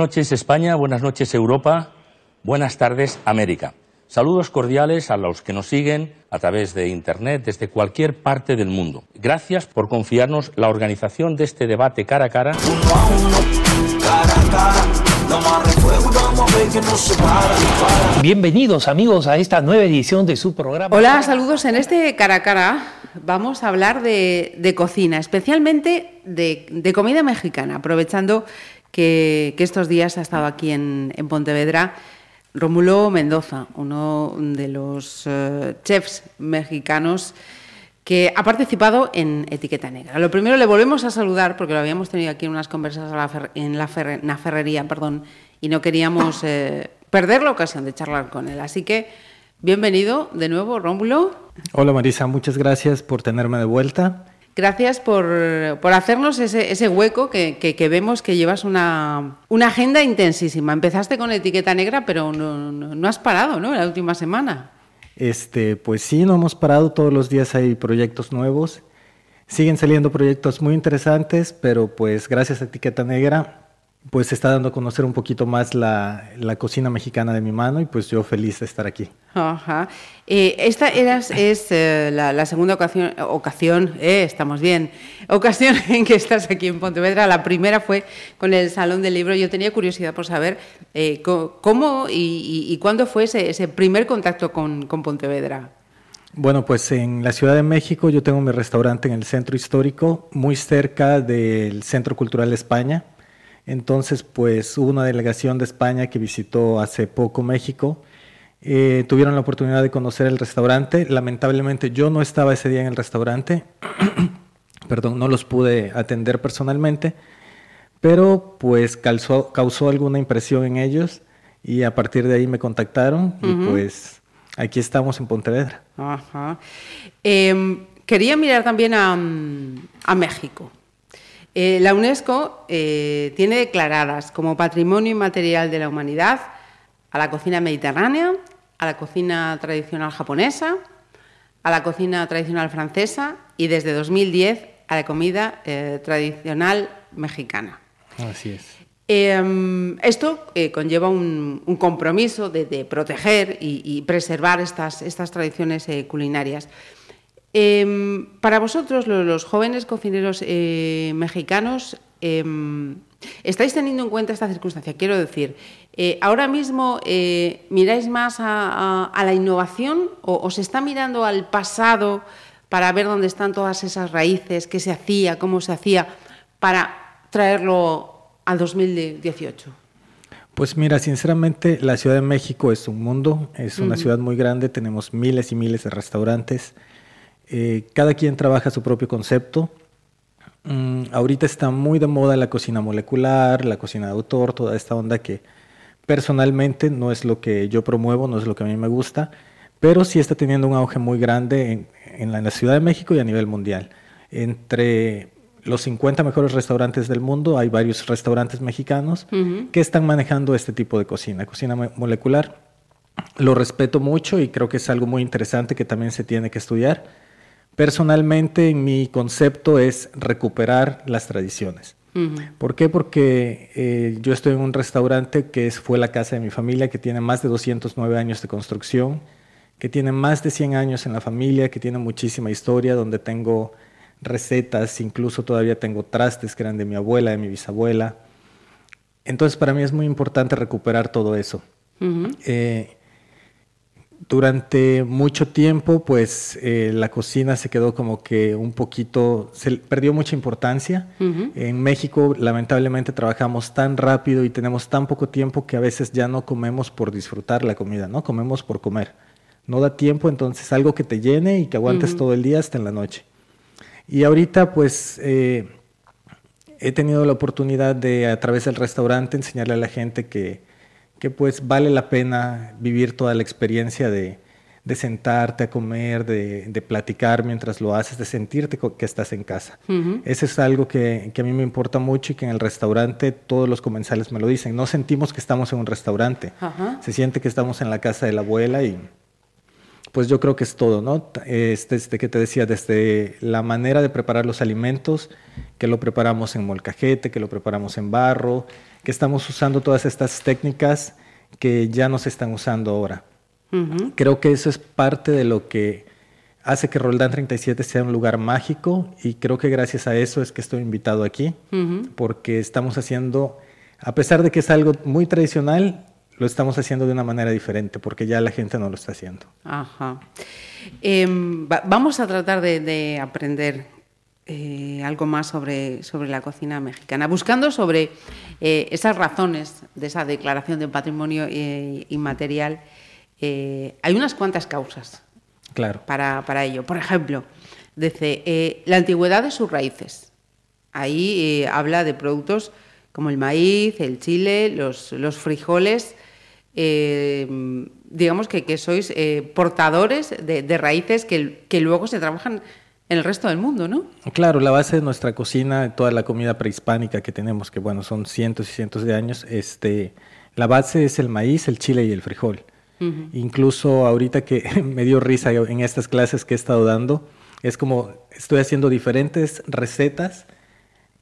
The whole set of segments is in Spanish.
noches España, buenas noches Europa, buenas tardes América. Saludos cordiales a los que nos siguen a través de Internet desde cualquier parte del mundo. Gracias por confiarnos la organización de este debate cara a cara. Bienvenidos amigos a esta nueva edición de su programa. Hola, saludos. En este cara a cara vamos a hablar de, cocina, especialmente de, comida mexicana, aprovechando que, estos días ha estado aquí en, Pontevedra Rómulo Mendoza, uno de los eh, chefs mexicanos que ha participado en Etiqueta Negra. Lo primero le volvemos a saludar porque lo habíamos tenido aquí en unas conversaciones en la, ferrería perdón, y no queríamos eh, perder la ocasión de charlar con él. Así que bienvenido de nuevo, Rómulo. Hola Marisa, muchas gracias por tenerme de vuelta. Gracias por, hacernos ese, hueco que, vemos que llevas una, agenda intensísima. Empezaste con etiqueta negra, pero no, no, has parado, ¿no? La última semana. Este, pues sí, no hemos parado. Todos los días hay proyectos nuevos. Siguen saliendo proyectos muy interesantes, pero pues gracias a Etiqueta Negra pues se está dando a conocer un poquito más la, cocina mexicana de mi mano y pues yo feliz de estar aquí. Ajá. Eh, esta eras, es eh, la, segunda ocasión, ocasión eh, estamos bien, ocasión en que estás aquí en Pontevedra. La primera fue con el Salón del Libro. Yo tenía curiosidad por saber cómo y, cuándo fue ese, primer contacto con, con Pontevedra. Bueno, pues en la Ciudad de México yo tengo mi restaurante en el centro histórico, muy cerca del Centro Cultural de España. Entonces, pues hubo una delegación de España que visitó hace poco México. Eh, tuvieron la oportunidad de conocer el restaurante. Lamentablemente yo no estaba ese día en el restaurante. Perdón, no los pude atender personalmente. Pero pues causó, causó alguna impresión en ellos y a partir de ahí me contactaron y pues aquí estamos en Pontevedra. Ajá. Em, quería mirar también a, a México. Eh, la UNESCO eh, tiene declaradas como Patrimonio Inmaterial de la Humanidad a la cocina mediterránea, a la cocina tradicional japonesa, a la cocina tradicional francesa y desde 2010 a la comida eh, tradicional mexicana. Así es. Em, esto conlleva un, compromiso de, proteger y, preservar estas, estas tradiciones culinarias. Em, para vosotros, los, jóvenes cocineros eh, mexicanos, em, ¿estáis teniendo en cuenta esta circunstancia? Quiero decir, eh, ¿ahora mismo eh, miráis más a, la innovación o, se está mirando al pasado para ver dónde están todas esas raíces, qué se hacía, cómo se hacía, para traerlo al 2018? Pues mira, sinceramente la Ciudad de México es un mundo, es una ciudad muy grande, tenemos miles y miles de restaurantes. Eh, cada quien trabaja su propio concepto. Mm, ahorita está muy de moda la cocina molecular, la cocina de autor, toda esta onda que personalmente no es lo que yo promuevo, no es lo que a mí me gusta, pero sí está teniendo un auge muy grande en, la, Ciudad de México y a nivel mundial. Entre los 50 mejores restaurantes del mundo hay varios restaurantes mexicanos que están manejando este tipo de cocina, cocina molecular. Lo respeto mucho y creo que es algo muy interesante que también se tiene que estudiar Personalmente, mi concepto es recuperar las tradiciones. ¿Por qué? Porque eh, yo estoy en un restaurante que fue la casa de mi familia, que tiene más de 209 años de construcción, que tiene más de 100 años en la familia, que tiene muchísima historia, donde tengo recetas, incluso todavía tengo trastes que eran de mi abuela, de mi bisabuela. Entonces, para mí es muy importante recuperar todo eso durante mucho tiempo, pues eh, la cocina se quedó como que un poquito, se perdió mucha importancia. En México, lamentablemente, trabajamos tan rápido y tenemos tan poco tiempo que a veces ya no comemos por disfrutar la comida, ¿no? Comemos por comer. No da tiempo, entonces algo que te llene y que aguantes todo el día hasta en la noche. Y ahorita, pues, eh, he tenido la oportunidad de, a través del restaurante, enseñarle a la gente que que pues vale la pena vivir toda la experiencia de, sentarte a comer, de, platicar mientras lo haces, de sentirte que estás en casa. Eso es algo que, a mí me importa mucho y que en el restaurante todos los comensales me lo dicen. No sentimos que estamos en un restaurante, se siente que estamos en la casa de la abuela y pues yo creo que es todo, ¿no? Este, este que te decía, desde la manera de preparar los alimentos, que lo preparamos en molcajete, que lo preparamos en barro, que estamos usando todas estas técnicas que ya no se están usando ahora. Creo que eso es parte de lo que hace que Roldán 37 sea un lugar mágico y creo que gracias a eso es que estoy invitado aquí, porque estamos haciendo, a pesar de que es algo muy tradicional, lo estamos haciendo de una manera diferente, porque ya la gente no lo está haciendo. Ajá. Em, vamos a tratar de, aprender eh, algo más sobre, sobre la cocina mexicana, buscando sobre eh, esas razones de esa declaración de patrimonio eh, inmaterial. hay unas cuantas causas claro. para, para ello. Por ejemplo, dice la antigüedad de sus raíces. Ahí habla de productos como el maíz, el chile, los, los frijoles, digamos que, que sois portadores de, raíces que, que, luego se trabajan en el resto del mundo, ¿no? Claro, la base de nuestra cocina, toda la comida prehispánica que tenemos, que bueno, son cientos y cientos de años, este, la base es el maíz, el chile y el frijol. Incluso ahorita que me dio risa en estas clases que he estado dando, es como estoy haciendo diferentes recetas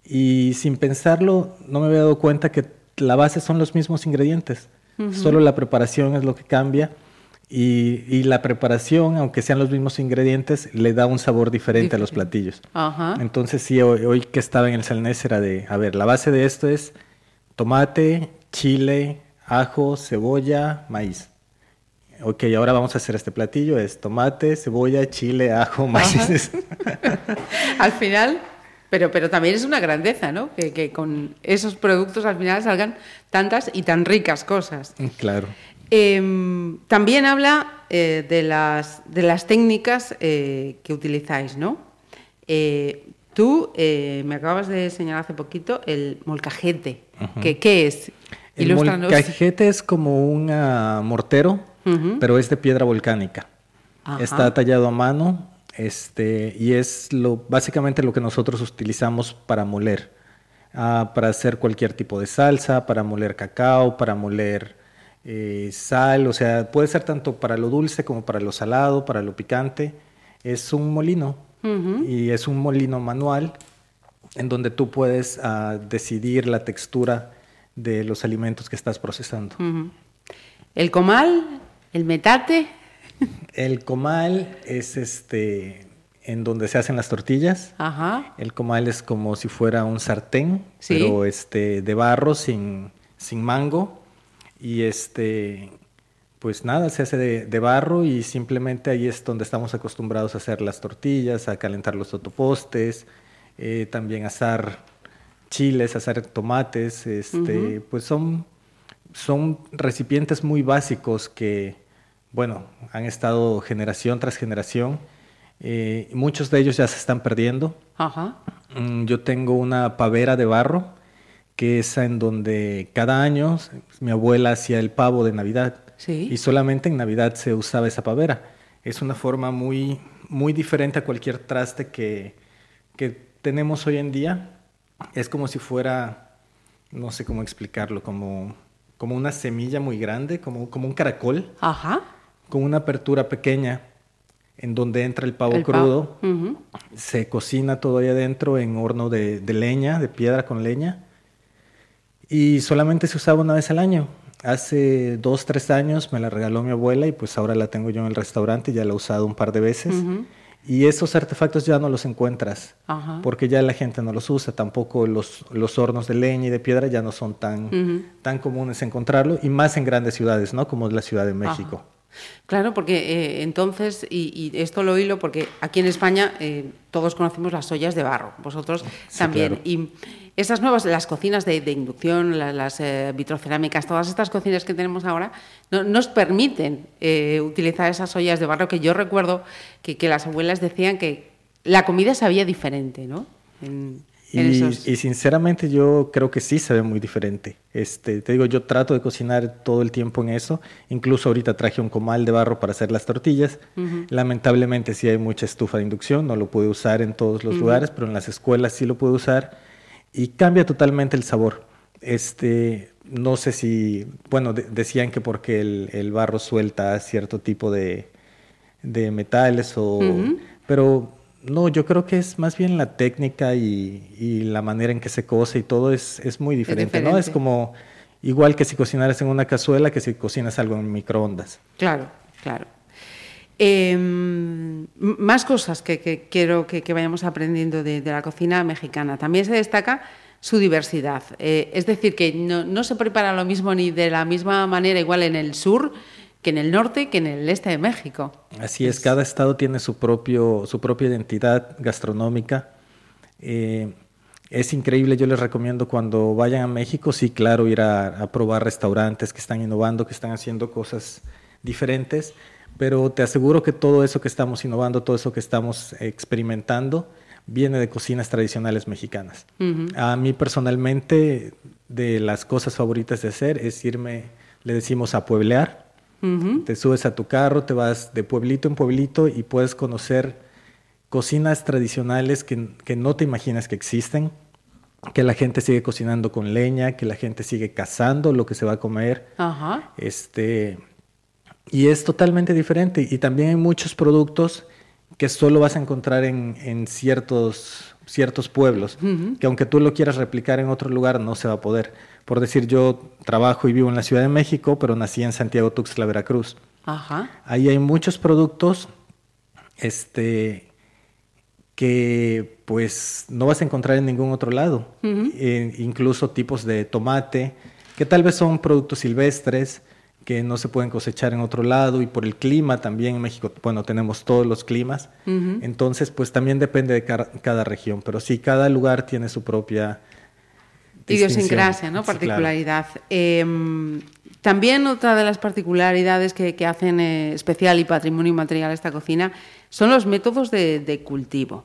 y sin pensarlo no me había dado cuenta que la base son los mismos ingredientes. Solo la preparación es lo que cambia. Y, la preparación, aunque sean los mismos ingredientes, le da un sabor diferente a los platillos. Entonces, sí, hoy, que estaba en el salnés era de, a ver, la base de esto es tomate, chile, ajo, cebolla, maíz. Ok, ahora vamos a hacer este platillo, es tomate, cebolla, chile, ajo, maíz. Al final pero, pero también es una grandeza, ¿no? Que, con esos productos al final salgan tantas y tan ricas cosas. Claro. Em, también habla eh, de, las, de las técnicas eh, que utilizáis, ¿no? Eh, tú me acabas de señalar hace poquito el molcajete. ¿Qué, es? El molcajete es como un mortero, pero es de piedra volcánica. Está tallado a mano este, y es lo, básicamente lo que nosotros utilizamos para moler, ah, para hacer cualquier tipo de salsa, para moler cacao, para moler eh, sal, o sea, puede ser tanto para lo dulce como para lo salado, para lo picante. Es un molino y es un molino manual en donde tú puedes ah, decidir la textura de los alimentos que estás procesando. El comal, el metate, el comal es este en donde se hacen las tortillas. Ajá. El comal es como si fuera un sartén, pero este de barro sin, sin mango. Y este pues nada, se hace de, barro y simplemente ahí es donde estamos acostumbrados a hacer las tortillas, a calentar los totopostes, eh, también asar chiles, asar tomates, este, pues son, son recipientes muy básicos que, bueno, han estado generación tras generación. Eh, muchos de ellos ya se están perdiendo. Mm, yo tengo una pavera de barro, que es en donde cada año mi abuela hacía el pavo de Navidad. Y solamente en Navidad se usaba esa pavera. Es una forma muy, muy diferente a cualquier traste que, que tenemos hoy en día. Es como si fuera, no sé cómo explicarlo, como, como una semilla muy grande, como, como un caracol. Ajá con una apertura pequeña en donde entra el pavo crudo, se cocina todo ahí adentro en horno de, leña, de piedra con leña, y solamente se usaba una vez al año. Hace dos, tres años me la regaló mi abuela y pues ahora la tengo yo en el restaurante, ya la he usado un par de veces. Y esos artefactos ya no los encuentras, porque ya la gente no los usa, tampoco los, los hornos de leña y de piedra ya no son tan, tan comunes encontrarlo, y más en grandes ciudades, ¿no? Como la Ciudad de México. Claro, porque eh, entonces, y, esto lo hilo porque aquí en España eh, todos conocemos las ollas de barro, vosotros también. Y esas nuevas, las cocinas de, inducción, las, eh, vitrocerámicas, todas estas cocinas que tenemos ahora, no, nos permiten utilizar esas ollas de barro que yo recuerdo que, que, las abuelas decían que la comida sabía diferente, ¿no? Y, sinceramente yo creo que sí se ve muy diferente. Este, te digo, yo trato de cocinar todo el tiempo en eso. Incluso ahorita traje un comal de barro para hacer las tortillas. Lamentablemente sí hay mucha estufa de inducción, no lo puedo usar en todos los lugares, pero en las escuelas sí lo puedo usar y cambia totalmente el sabor. Este, no sé si, bueno, decían que porque el, el barro suelta cierto tipo de, de metales o... Pero no, yo creo que es más bien la técnica y, y la manera en que se cose y todo es, es muy diferente, ¿no? Es como igual que si cocinaras en una cazuela que si cocinas algo en microondas. Claro, claro. Eh, más cosas que, que quiero que, que, vayamos aprendiendo de, de, la cocina mexicana. También se destaca su diversidad. Eh, es decir, que no, no, se prepara lo mismo ni de la misma manera igual en el sur que en el norte que en el este de México. Así es, cada estado tiene su, propio, su propia identidad gastronómica. Eh, es increíble, yo les recomiendo cuando vayan a México, sí, claro, ir a, a probar restaurantes que están innovando, que están haciendo cosas diferentes pero te aseguro que todo eso que estamos innovando, todo eso que estamos experimentando, viene de cocinas tradicionales mexicanas. Uh -huh. A mí personalmente, de las cosas favoritas de hacer es irme, le decimos a pueblear. Uh -huh. Te subes a tu carro, te vas de pueblito en pueblito y puedes conocer cocinas tradicionales que, que no te imaginas que existen, que la gente sigue cocinando con leña, que la gente sigue cazando lo que se va a comer. Uh -huh. Este y es totalmente diferente. Y también hay muchos productos que solo vas a encontrar en, en ciertos, ciertos pueblos, uh -huh. que aunque tú lo quieras replicar en otro lugar, no se va a poder. Por decir, yo trabajo y vivo en la Ciudad de México, pero nací en Santiago Tuxtla, Veracruz. Ajá. Ahí hay muchos productos este, que pues no vas a encontrar en ningún otro lado. Uh -huh. eh, incluso tipos de tomate, que tal vez son productos silvestres, que no se pueden cosechar en otro lado y por el clima también en México, bueno, tenemos todos los climas, uh -huh. entonces pues también depende de cada, cada, región, pero sí, cada lugar tiene su propia idiosincrasia, ¿no? Particularidad. Sí, claro. eh, también otra de las particularidades que, que hacen eh, especial y patrimonio inmaterial esta cocina son los métodos de, de cultivo.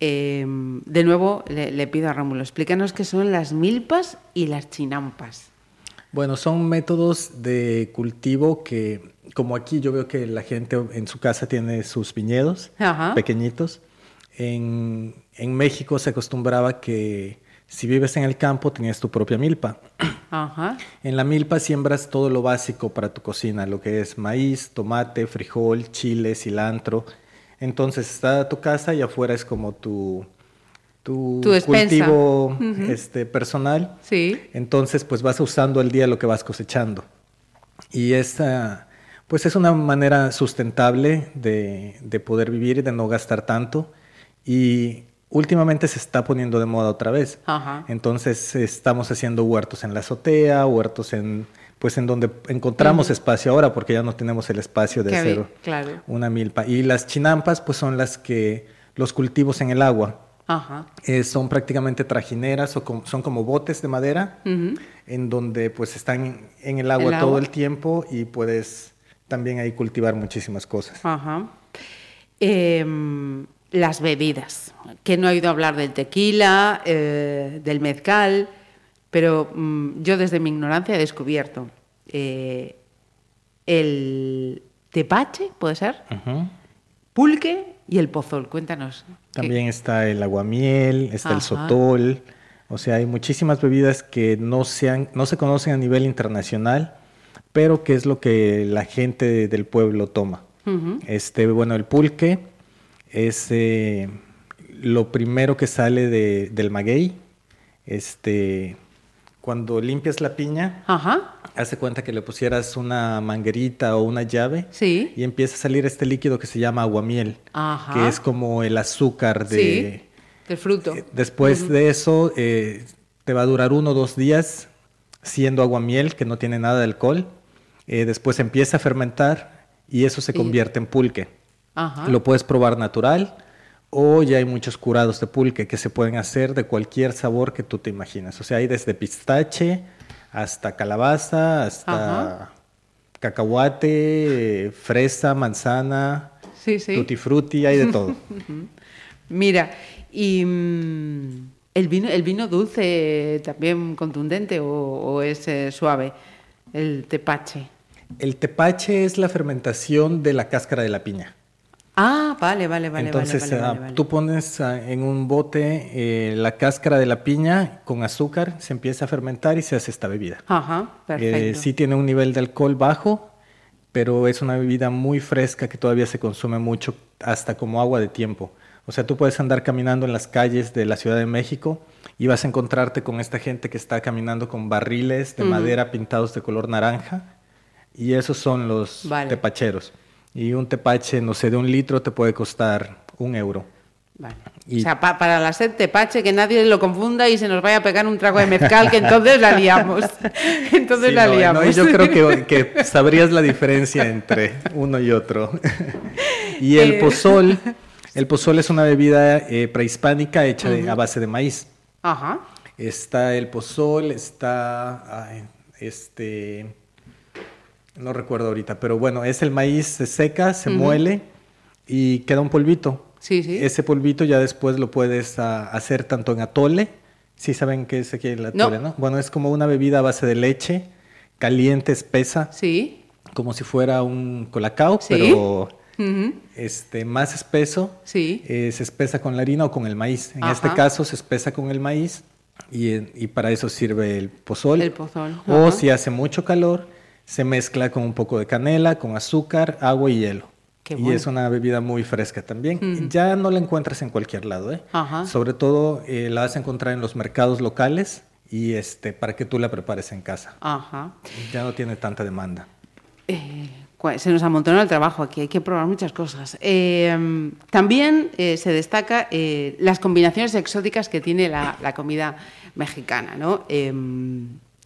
Eh, de nuevo, le, le, pido a Rómulo, explícanos qué son las milpas y las chinampas. Bueno, son métodos de cultivo que, como aquí yo veo que la gente en su casa tiene sus viñedos Ajá. pequeñitos. En, en, México se acostumbraba que si vives en el campo tenías tu propia milpa. Ajá. En la milpa siembras todo lo básico para tu cocina, lo que es maíz, tomate, frijol, chile, cilantro. Entonces está tu casa y afuera es como tu, tu, tu cultivo uh -huh. este, personal. Sí. Entonces, pues vas usando al día lo que vas cosechando. Y esta, pues es una manera sustentable de, de, poder vivir y de no gastar tanto. Y últimamente se está poniendo de moda otra vez. Ajá. Entonces, estamos haciendo huertos en la azotea, huertos en pues en donde encontramos uh -huh. espacio ahora porque ya no tenemos el espacio de Qué hacer bien, claro. una milpa. Y las chinampas pues son las que los cultivos en el agua. Ajá. Eh, son prácticamente trajineras o son como botes de madera uh -huh. en donde pues están en el agua, el todo el tiempo y puedes también ahí cultivar muchísimas cosas. Ajá. Eh, las bebidas, que no he oído hablar del tequila, eh, del mezcal, pero mmm, yo desde mi ignorancia he descubierto eh, el tepache, ¿puede ser? Uh -huh. Pulque y el pozol. Cuéntanos. También ¿qué? está el aguamiel, está Ajá. el sotol. O sea, hay muchísimas bebidas que no, sean, no se conocen a nivel internacional, pero que es lo que la gente del pueblo toma. Uh -huh. Este, bueno, el pulque es eh, lo primero que sale de, del maguey. Este, cuando limpias la piña, Ajá. hace cuenta que le pusieras una manguerita o una llave sí. y empieza a salir este líquido que se llama aguamiel, Ajá. que es como el azúcar de, sí, del fruto. Eh, después uh -huh. de eso, eh, te va a durar uno o dos días siendo aguamiel, que no tiene nada de alcohol. Eh, después empieza a fermentar y eso se convierte y... en pulque. Ajá. Lo puedes probar natural o ya hay muchos curados de pulque que se pueden hacer de cualquier sabor que tú te imaginas. O sea, hay desde pistache hasta calabaza, hasta Ajá. cacahuate, fresa, manzana, sí, sí. tutti frutti, hay de todo. Mira, y mmm, el vino, el vino dulce también contundente o, o es eh, suave, el tepache. El tepache es la fermentación de la cáscara de la piña. Ah, vale, vale, vale. Entonces, vale, vale, vale, tú pones uh, en un bote eh, la cáscara de la piña con azúcar, se empieza a fermentar y se hace esta bebida. Ajá, perfecto. Eh, sí tiene un nivel de alcohol bajo, pero es una bebida muy fresca que todavía se consume mucho, hasta como agua de tiempo. O sea, tú puedes andar caminando en las calles de la Ciudad de México y vas a encontrarte con esta gente que está caminando con barriles de madera pintados de color naranja y esos son los tepacheros. Y un tepache, no sé, de un litro te puede costar un euro. Vale. O sea, para la sed tepache, que nadie lo confunda y se nos vaya a pegar un trago de mezcal, que entonces la liamos. entonces la liamos. yo creo que, sabrías la diferencia entre uno y otro. y el eh. pozol, el pozol es una bebida eh, prehispánica hecha a base de maíz. Ajá. Está el pozol, está este no recuerdo ahorita, pero bueno, es el maíz, se seca, se muele y queda un polvito. Sí, sí. Ese polvito ya después lo puedes ah, hacer tanto en atole. Sí saben qué es aquí el atole, no. Bueno, es como una bebida a base de leche, caliente, espesa. Sí. Como si fuera un colacao, pero este, más espeso. Sí. Eh, se espesa con la harina o con el maíz. En este caso se espesa con el maíz y, y, para eso sirve el pozol. El pozol. O si hace mucho calor, se mezcla con un poco de canela, con azúcar, agua y hielo. y es una bebida muy fresca también. Ya no la encuentras en cualquier lado, ¿eh? Sobre todo eh, la vas a encontrar en los mercados locales y este para que tú la prepares en casa. Ajá. Ya no tiene tanta demanda. Eh, se nos amontonó el trabajo aquí, hay que probar muchas cosas. Eh, también se destaca las combinaciones exóticas que tiene la, la comida mexicana, ¿no?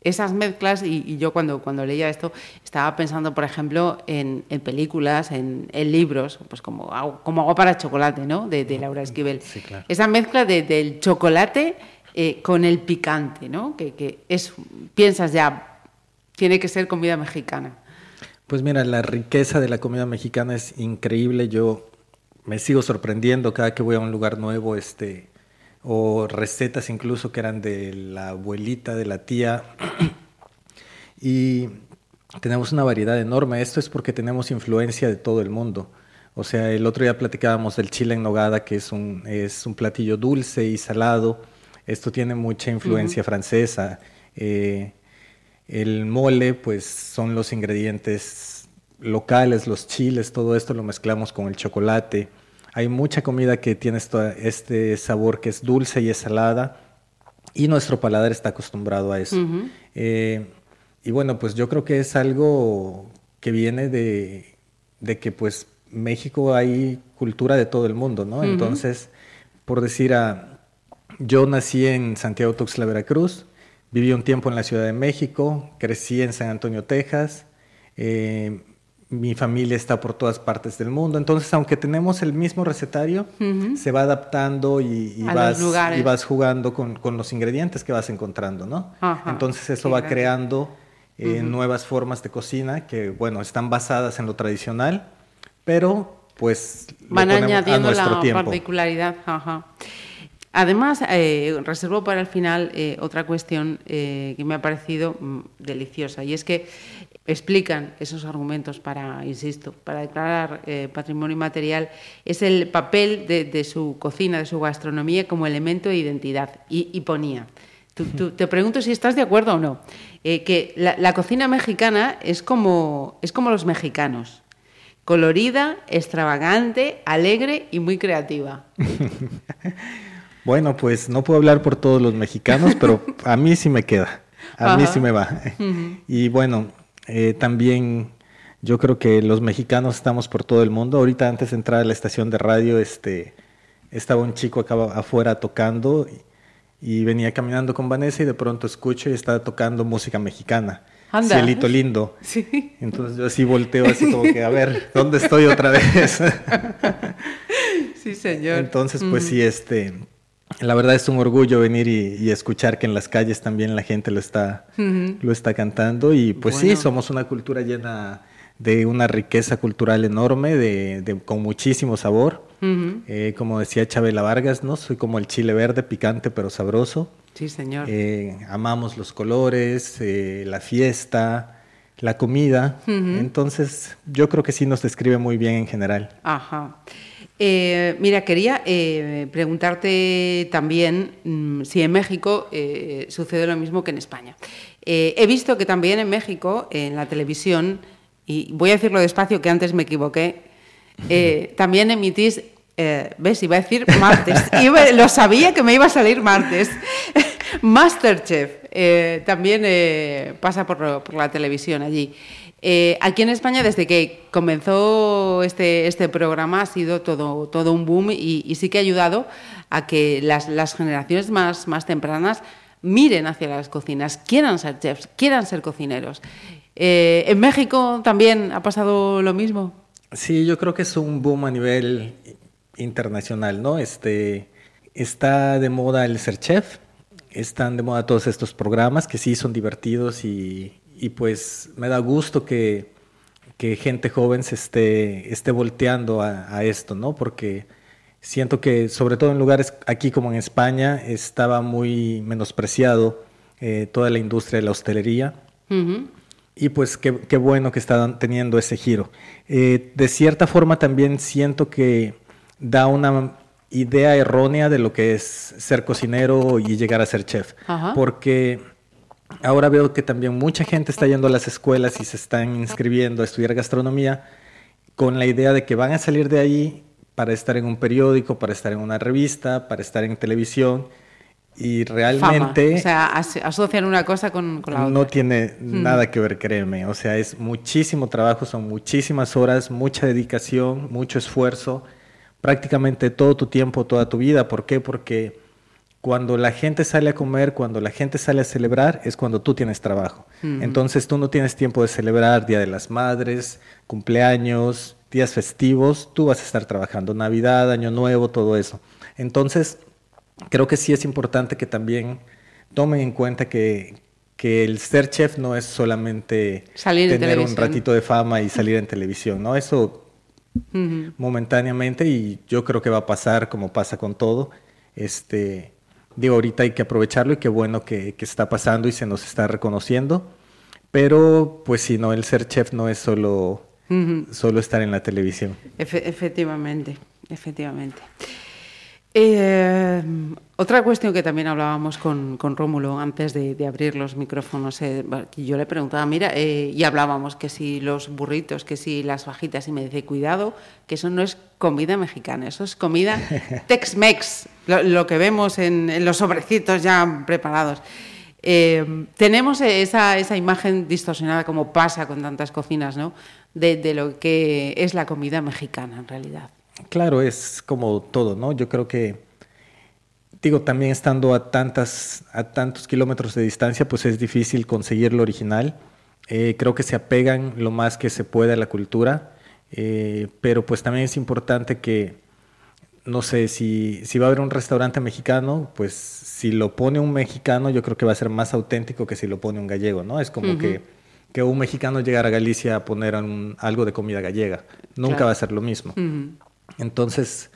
Esas mezclas, y, yo cuando, cuando leía esto estaba pensando, por ejemplo, en, películas, en, libros, pues como, como agua para chocolate, ¿no? De, Laura Esquivel. Esa mezcla del chocolate eh, con el picante, ¿no? Que, es, piensas ya, tiene que ser comida mexicana. Pues mira, la riqueza de la comida mexicana es increíble. Yo me sigo sorprendiendo cada que voy a un lugar nuevo, este o recetas incluso que eran de la abuelita, de la tía. y tenemos una variedad enorme. Esto es porque tenemos influencia de todo el mundo. O sea, el otro día platicábamos del chile en nogada, que es un, es un platillo dulce y salado. Esto tiene mucha influencia francesa. Eh, el mole, pues son los ingredientes locales, los chiles, todo esto lo mezclamos con el chocolate. Hay mucha comida que tiene este sabor que es dulce y es salada y nuestro paladar está acostumbrado a eso. Eh, y bueno, pues yo creo que es algo que viene de, que pues México hay cultura de todo el mundo, ¿no? Entonces, por decir, a, yo nací en Santiago Tuxtla, Veracruz, viví un tiempo en la Ciudad de México, crecí en San Antonio, Texas, eh, mi familia está por todas partes del mundo. Entonces, aunque tenemos el mismo recetario, se va adaptando y, vas, y vas jugando con, los ingredientes que vas encontrando, ¿no? Entonces, eso va creando eh, nuevas formas de cocina que, bueno, están basadas en lo tradicional, pero pues van añadiendo la particularidad. Además, eh, reservo para el final eh, otra cuestión que me ha parecido mm, deliciosa y es que explican esos argumentos para, insisto, para declarar eh, patrimonio inmaterial, es el papel de, su cocina, de su gastronomía como elemento de identidad. Y, ponía, te pregunto si estás de acuerdo o no, eh, que la, cocina mexicana es como, es como los mexicanos, colorida, extravagante, alegre y muy creativa. bueno, pues no puedo hablar por todos los mexicanos, pero a mí sí me queda. A mí sí me va. Y bueno, eh, también yo creo que los mexicanos estamos por todo el mundo. Ahorita antes de entrar a la estación de radio, este, estaba un chico acá afuera tocando y, venía caminando con Vanessa y de pronto escucho y estaba tocando música mexicana. Cielito lindo. Sí. Entonces yo así volteo así como que, a ver, ¿dónde estoy otra vez? sí, señor. Entonces, pues sí, este, la verdad es un orgullo venir y, escuchar que en las calles también la gente lo está, lo está cantando y pues sí, somos una cultura llena de una riqueza cultural enorme, de, con muchísimo sabor. Eh, como decía Chabela Vargas, ¿no? Soy como el chile verde, picante pero sabroso. Sí, señor. Eh, amamos los colores, eh, la fiesta, la comida. Entonces, yo creo que sí nos describe muy bien en general. Ajá. Eh, mira, quería eh, preguntarte también mm, si en México eh, sucede lo mismo que en España. he visto que también en México, en la televisión, y voy a decirlo despacio que antes me equivoqué, eh, también emitís, eh, ¿ves? Iba a decir martes. lo sabía que me iba a salir martes. Masterchef eh, también pasa por, la televisión allí. Aquí en España, desde que comenzó este, este programa, ha sido todo, todo un boom y, sí que ha ayudado a que las, las generaciones más, más tempranas miren hacia las cocinas, quieran ser chefs, quieran ser cocineros. Eh, ¿En México también ha pasado lo mismo? Sí, yo creo que es un boom a nivel internacional, ¿no? Este, está de moda el ser chef, están de moda todos estos programas que sí son divertidos y, pues me da gusto que, gente joven se esté, esté volteando a, esto, ¿no? Porque siento que sobre todo en lugares aquí como en España estaba muy menospreciado eh, toda la industria de la hostelería. Y pues qué, bueno que están teniendo ese giro. Eh, de cierta forma también siento que da una idea errónea de lo que es ser cocinero y llegar a ser chef. Porque ahora veo que también mucha gente está yendo a las escuelas y se están inscribiendo a estudiar gastronomía con la idea de que van a salir de ahí para estar en un periódico, para estar en una revista, para estar en televisión y realmente... O sea, asocian una cosa con, la otra. No tiene mm. nada que ver, créeme. O sea, es muchísimo trabajo, son muchísimas horas, mucha dedicación, mucho esfuerzo, prácticamente todo tu tiempo, toda tu vida. ¿Por qué? Porque cuando la gente sale a comer, cuando la gente sale a celebrar, es cuando tú tienes trabajo. Entonces tú no tienes tiempo de celebrar Día de las Madres, cumpleaños, días festivos, tú vas a estar trabajando, Navidad, Año Nuevo, todo eso. Entonces, creo que sí es importante que también tomen en cuenta que, el ser chef no es solamente tener un ratito de fama y salir en televisión, ¿no? Eso momentáneamente y yo creo que va a pasar como pasa con todo. Este, digo, ahorita hay que aprovecharlo y qué bueno que, está pasando y se nos está reconociendo. Pero, pues si no, el ser chef no es solo, solo estar en la televisión. efectivamente, efectivamente. Eh, otra cuestión que también hablábamos con, Rómulo antes de, abrir los micrófonos, eh, yo le preguntaba, mira, eh, y hablábamos que si los burritos, que si las fajitas, y me dice, cuidado, que eso no es comida mexicana, eso es comida Tex-Mex, lo, que vemos en, los sobrecitos ya preparados. tenemos esa, esa, imagen distorsionada, como pasa con tantas cocinas, ¿no? de lo que es la comida mexicana en realidad. Claro, es como todo, ¿no? Yo creo que, digo, también estando a, tantas, a tantos kilómetros de distancia, pues es difícil conseguir lo original. Eh, creo que se apegan lo más que se puede a la cultura, eh, pero pues también es importante que, no sé, si, si va a haber un restaurante mexicano, pues si lo pone un mexicano, yo creo que va a ser más auténtico que si lo pone un gallego, ¿no? Es como que, que un mexicano llegara a Galicia a poner algo de comida gallega. Nunca va a ser lo mismo. Entonces,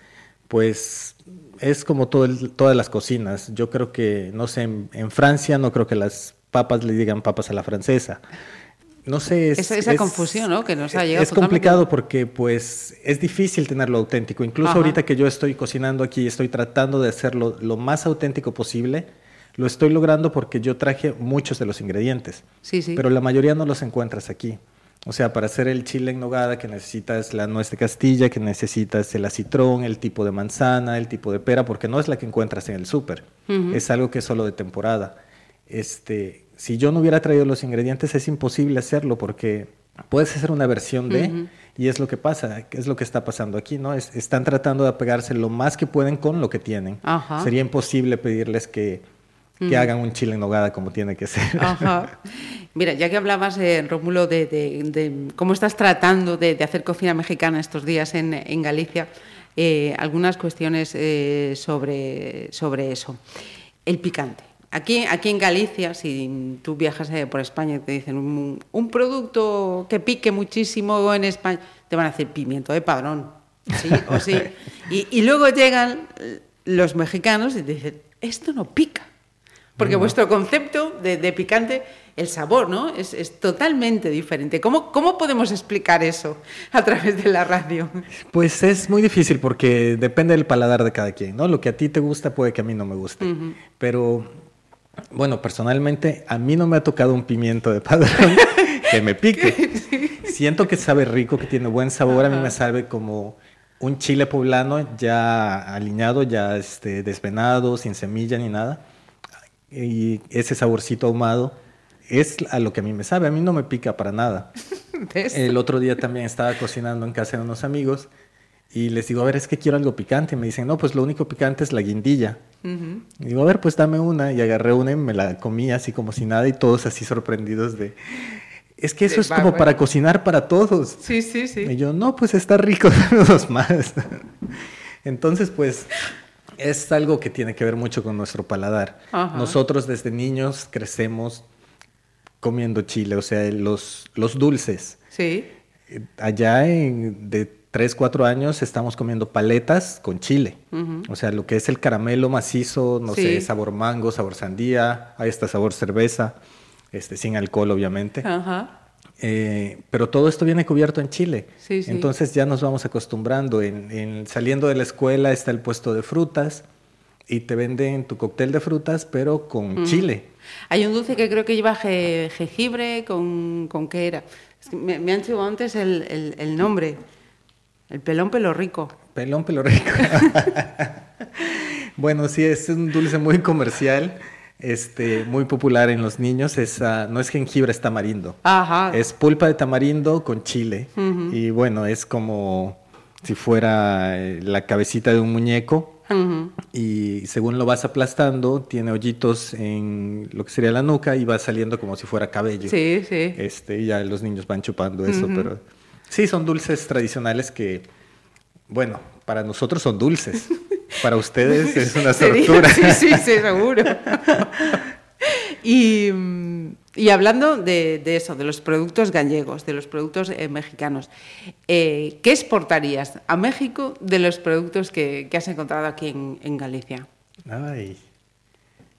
pues es como todo todas las cocinas. Yo creo que, no sé, en, Francia no creo que las papas le digan papas a la francesa. No sé, es, esa, confusión, ¿no? Que nos ha llegado. Es complicado porque, pues, es difícil tenerlo auténtico. Incluso ahorita que yo estoy cocinando aquí, estoy tratando de hacerlo lo más auténtico posible. Lo estoy logrando porque yo traje muchos de los ingredientes. Sí, sí. Pero la mayoría no los encuentras aquí. O sea, para hacer el chile en nogada que necesitas la nuez de Castilla, que necesitas el acitrón, el tipo de manzana, el tipo de pera, porque no es la que encuentras en el súper. Es algo que es solo de temporada. Este, si yo no hubiera traído los ingredientes es imposible hacerlo porque puedes hacer una versión de y es lo que pasa, es lo que está pasando aquí, ¿no? están tratando de apegarse lo más que pueden con lo que tienen. Sería imposible pedirles que que hagan un chile en nogada como tiene que ser. Ajá. Mira, ya que hablabas, eh, Rómulo, de, cómo estás tratando de, hacer cocina mexicana estos días en, Galicia, eh, algunas cuestiones eh, sobre, sobre eso. El picante. Aquí, aquí en Galicia, si tú viajas por España y te dicen un, producto que pique muchísimo en España, te van a decir pimiento de padrón. ¿sí? O sí. Y, y luego llegan los mexicanos y te dicen, esto no pica. Porque vuestro concepto de, picante, el sabor, ¿no? Es, totalmente diferente. ¿Cómo, ¿Cómo, podemos explicar eso a través de la radio? Pues es muy difícil porque depende del paladar de cada quien, ¿no? Lo que a ti te gusta puede que a mí no me guste. Pero, bueno, personalmente a mí no me ha tocado un pimiento de padrón que me pique. siento que sabe rico, que tiene buen sabor. A mí me sabe como un chile poblano ya aliñado, ya este, desvenado, sin semilla ni nada. Y ese saborcito ahumado es a lo que a mí me sabe. A mí no me pica para nada. El otro día también estaba cocinando en casa de unos amigos y les digo, a ver, es que quiero algo picante. Y me dicen, no, pues lo único picante es la guindilla. Y digo, a ver, pues dame una. Y agarré una y me la comí así como si nada y todos así sorprendidos de... Es que eso es como para cocinar para todos. Sí, sí, sí. Y yo, no, pues está rico, dame dos más. Entonces, pues es algo que tiene que ver mucho con nuestro paladar. Nosotros desde niños crecemos comiendo chile, o sea, los, los dulces. Sí. Allá en, de 3, 4 años estamos comiendo paletas con chile. O sea, lo que es el caramelo macizo, no sé, sabor mango, sabor sandía, ahí está sabor cerveza, este, sin alcohol obviamente. Ajá. Eh, pero todo esto viene cubierto en Chile. Sí, sí. Entonces ya nos vamos acostumbrando. En, saliendo de la escuela está el puesto de frutas y te venden tu cóctel de frutas, pero con chile. Hay un dulce que creo que lleva jengibre, con, con qué era. me, han dicho antes el, el, nombre. El pelón pelo rico. Pelón pelo rico. bueno, sí, es un dulce muy comercial este, muy popular en los niños es, uh, no es jengibre, es tamarindo. Ajá. Es pulpa de tamarindo con chile. Y bueno, es como si fuera eh, la cabecita de un muñeco. Y según lo vas aplastando, tiene hoyitos en lo que sería la nuca y va saliendo como si fuera cabello. Sí, sí. Este, y ya los niños van chupando eso, pero sí, son dulces tradicionales que, bueno, para nosotros son dulces. Para ustedes es una tortura. Sí, sí, sí, seguro. y, hablando de, eso, de los productos gallegos, de los productos eh, mexicanos, eh, ¿qué exportarías a México de los productos que, has encontrado aquí en, Galicia? Ay,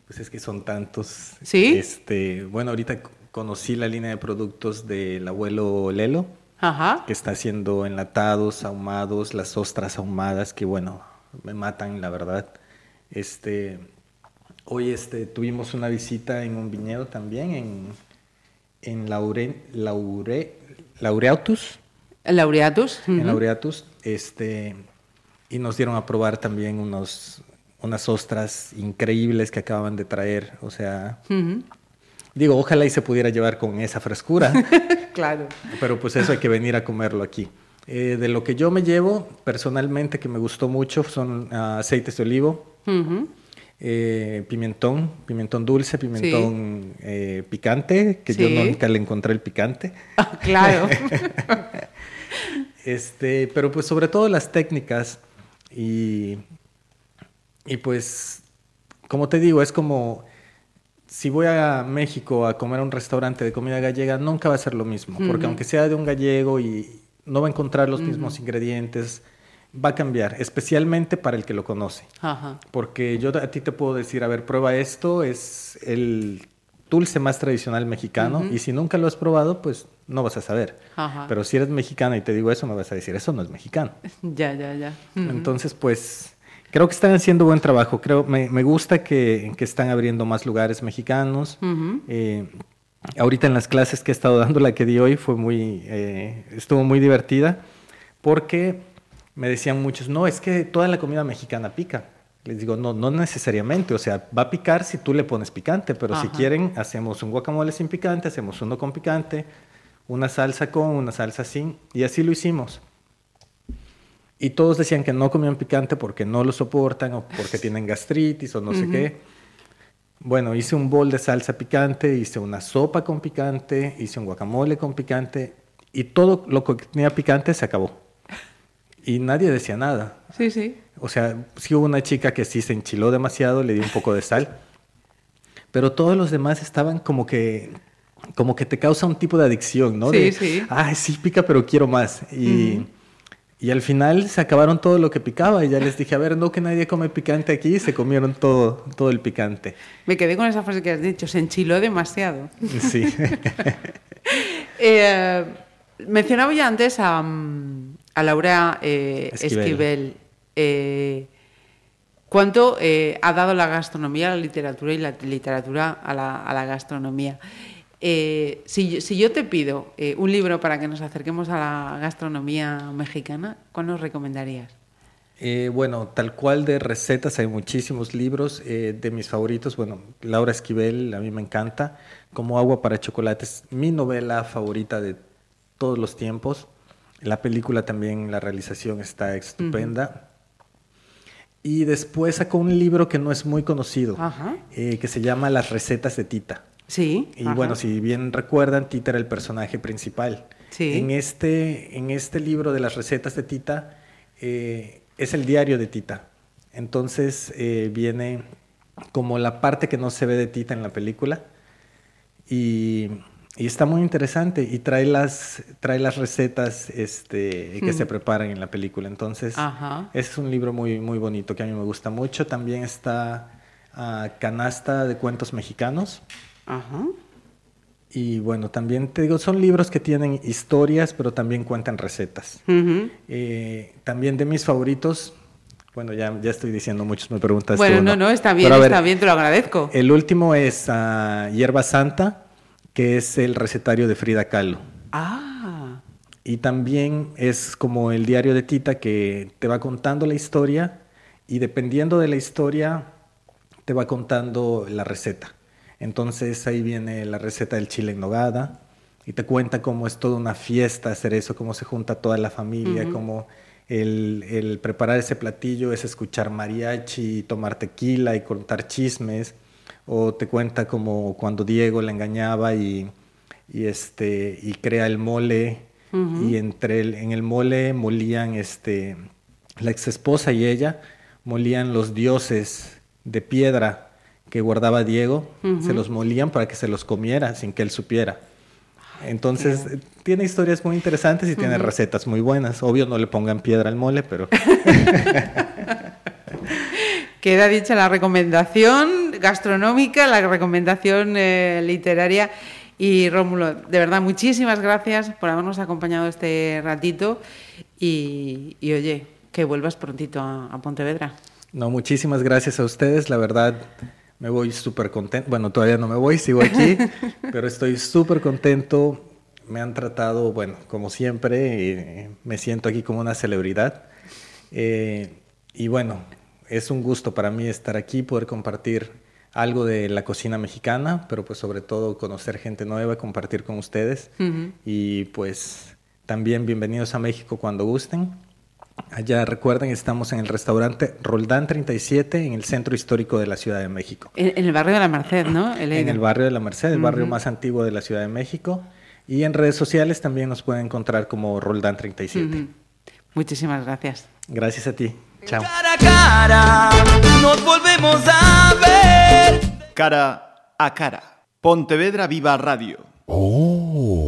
pues es que son tantos. ¿Sí? Este, bueno, ahorita conocí la línea de productos del abuelo Lelo, que está haciendo enlatados, ahumados, las ostras ahumadas, que bueno, me matan, la verdad. Este, hoy este, tuvimos una visita en un viñedo también, en, en Laure, Laure, Laureatus. Laureatus. En Laureatus. Este, y nos dieron a probar también unos, unas ostras increíbles que acaban de traer. O sea, digo, ojalá y se pudiera llevar con esa frescura. claro. Pero pues eso hay que venir a comerlo aquí. Eh, de lo que yo me llevo personalmente, que me gustó mucho, son ah, aceites de olivo, eh, pimentón, pimentón dulce, pimentón eh, picante, que yo nunca le encontré el picante. Ah, claro. este, pero pues sobre todo las técnicas y, y pues, como te digo, es como si voy a México a comer a un restaurante de comida gallega, nunca va a ser lo mismo, porque aunque sea de un gallego y, no va a encontrar los mismos ingredientes, va a cambiar, especialmente para el que lo conoce. Porque yo a ti te puedo decir, a ver, prueba esto, es el dulce más tradicional mexicano, y si nunca lo has probado, pues no vas a saber. Pero si eres mexicana y te digo eso, me vas a decir, eso no es mexicano. Ya, ya, ya. Entonces, pues, creo que están haciendo buen trabajo. Creo, me, me gusta que, que, están abriendo más lugares mexicanos. Ahorita en las clases que he estado dando, la que di hoy fue muy, eh, estuvo muy divertida porque me decían muchos, no, es que toda la comida mexicana pica. Les digo, no, no necesariamente, o sea, va a picar si tú le pones picante, pero si quieren, hacemos un guacamole sin picante, hacemos uno con picante, una salsa con, una salsa sin, y así lo hicimos. Y todos decían que no comían picante porque no lo soportan o porque tienen gastritis o no sé qué. Bueno, hice un bol de salsa picante, hice una sopa con picante, hice un guacamole con picante y todo lo que tenía picante se acabó. Y nadie decía nada. Sí, sí. O sea, sí hubo una chica que sí se enchiló demasiado, le di un poco de sal, pero todos los demás estaban como que como que te causa un tipo de adicción, ¿no? Sí, sí. Ay, sí pica, pero quiero más. Y y al final se acabaron todo lo que picaba y ya les dije, a ver, no que nadie come picante aquí, y se comieron todo, todo el picante. Me quedé con esa frase que has dicho, se enchiló demasiado. Sí. eh, mencionaba ya antes a, a Laura eh, Esquivel. Eh, ¿Cuánto eh, ha dado la gastronomía a la literatura y la literatura a la, a la gastronomía? Eh, si, si, yo te pido eh, un libro para que nos acerquemos a la gastronomía mexicana, ¿cuál nos recomendarías? Eh, bueno, tal cual de recetas hay muchísimos libros. Eh, de mis favoritos, bueno, Laura Esquivel, a mí me encanta. Como agua para chocolate es mi novela favorita de todos los tiempos. La película también, la realización está estupenda. Y después sacó un libro que no es muy conocido, eh, que se llama Las recetas de Tita. Sí. Y bueno, si bien recuerdan, Tita era el personaje principal. Sí. En este, en este libro de las recetas de Tita, es el diario de Tita. Entonces eh, viene como la parte que no se ve de Tita en la película y, está muy interesante y trae las, trae las recetas este, que se preparan en la película. Entonces es un libro muy, muy bonito que a mí me gusta mucho. También está ah, Canasta de Cuentos Mexicanos. Y bueno, también te digo, son libros que tienen historias, pero también cuentan recetas. Eh, también de mis favoritos, bueno, ya, ya estoy diciendo muchos, me preguntas. Bueno, no, no, está bien, está bien, te lo agradezco. El último es uh, Hierba Santa, que es el recetario de Frida Kahlo. Ah. Y también es como el diario de Tita que te va contando la historia y dependiendo de la historia te va contando la receta. Entonces ahí viene la receta del chile en nogada y te cuenta cómo es toda una fiesta hacer eso, cómo se junta toda la familia, cómo el, preparar ese platillo es escuchar mariachi, tomar tequila y contar chismes. O te cuenta como cuando Diego le engañaba y, este, y crea el mole y entre el, en el mole molían este, la ex esposa y ella molían los dioses de piedra que guardaba Diego, se los molían para que se los comiera sin que él supiera. Entonces, tiene historias muy interesantes y tiene recetas muy buenas. Obvio, no le pongan piedra al mole, pero... Queda dicha la recomendación gastronómica, la recomendación eh, literaria. Y Rómulo, de verdad, muchísimas gracias por habernos acompañado este ratito. Y, oye, que vuelvas prontito a, a Pontevedra. No, muchísimas gracias a ustedes. La verdad, me voy súper contento. Bueno, todavía no me voy, sigo aquí, pero estoy súper contento. Me han tratado, bueno, como siempre, y me siento aquí como una celebridad. Eh, y bueno, es un gusto para mí estar aquí, poder compartir algo de la cocina mexicana, pero pues sobre todo conocer gente nueva, compartir con ustedes. Y pues también bienvenidos a México cuando gusten. Allá recuerden, estamos en el restaurante Roldán 37 en el centro histórico de la Ciudad de México. En, el barrio de la Merced, ¿no? en el barrio de la Merced, el barrio más antiguo de la Ciudad de México. Y en redes sociales también nos pueden encontrar como Roldán 37. Muchísimas gracias. Gracias a ti. Chao. Cara a cara, nos volvemos a ver. Cara a cara. Pontevedra Viva Radio. Oh.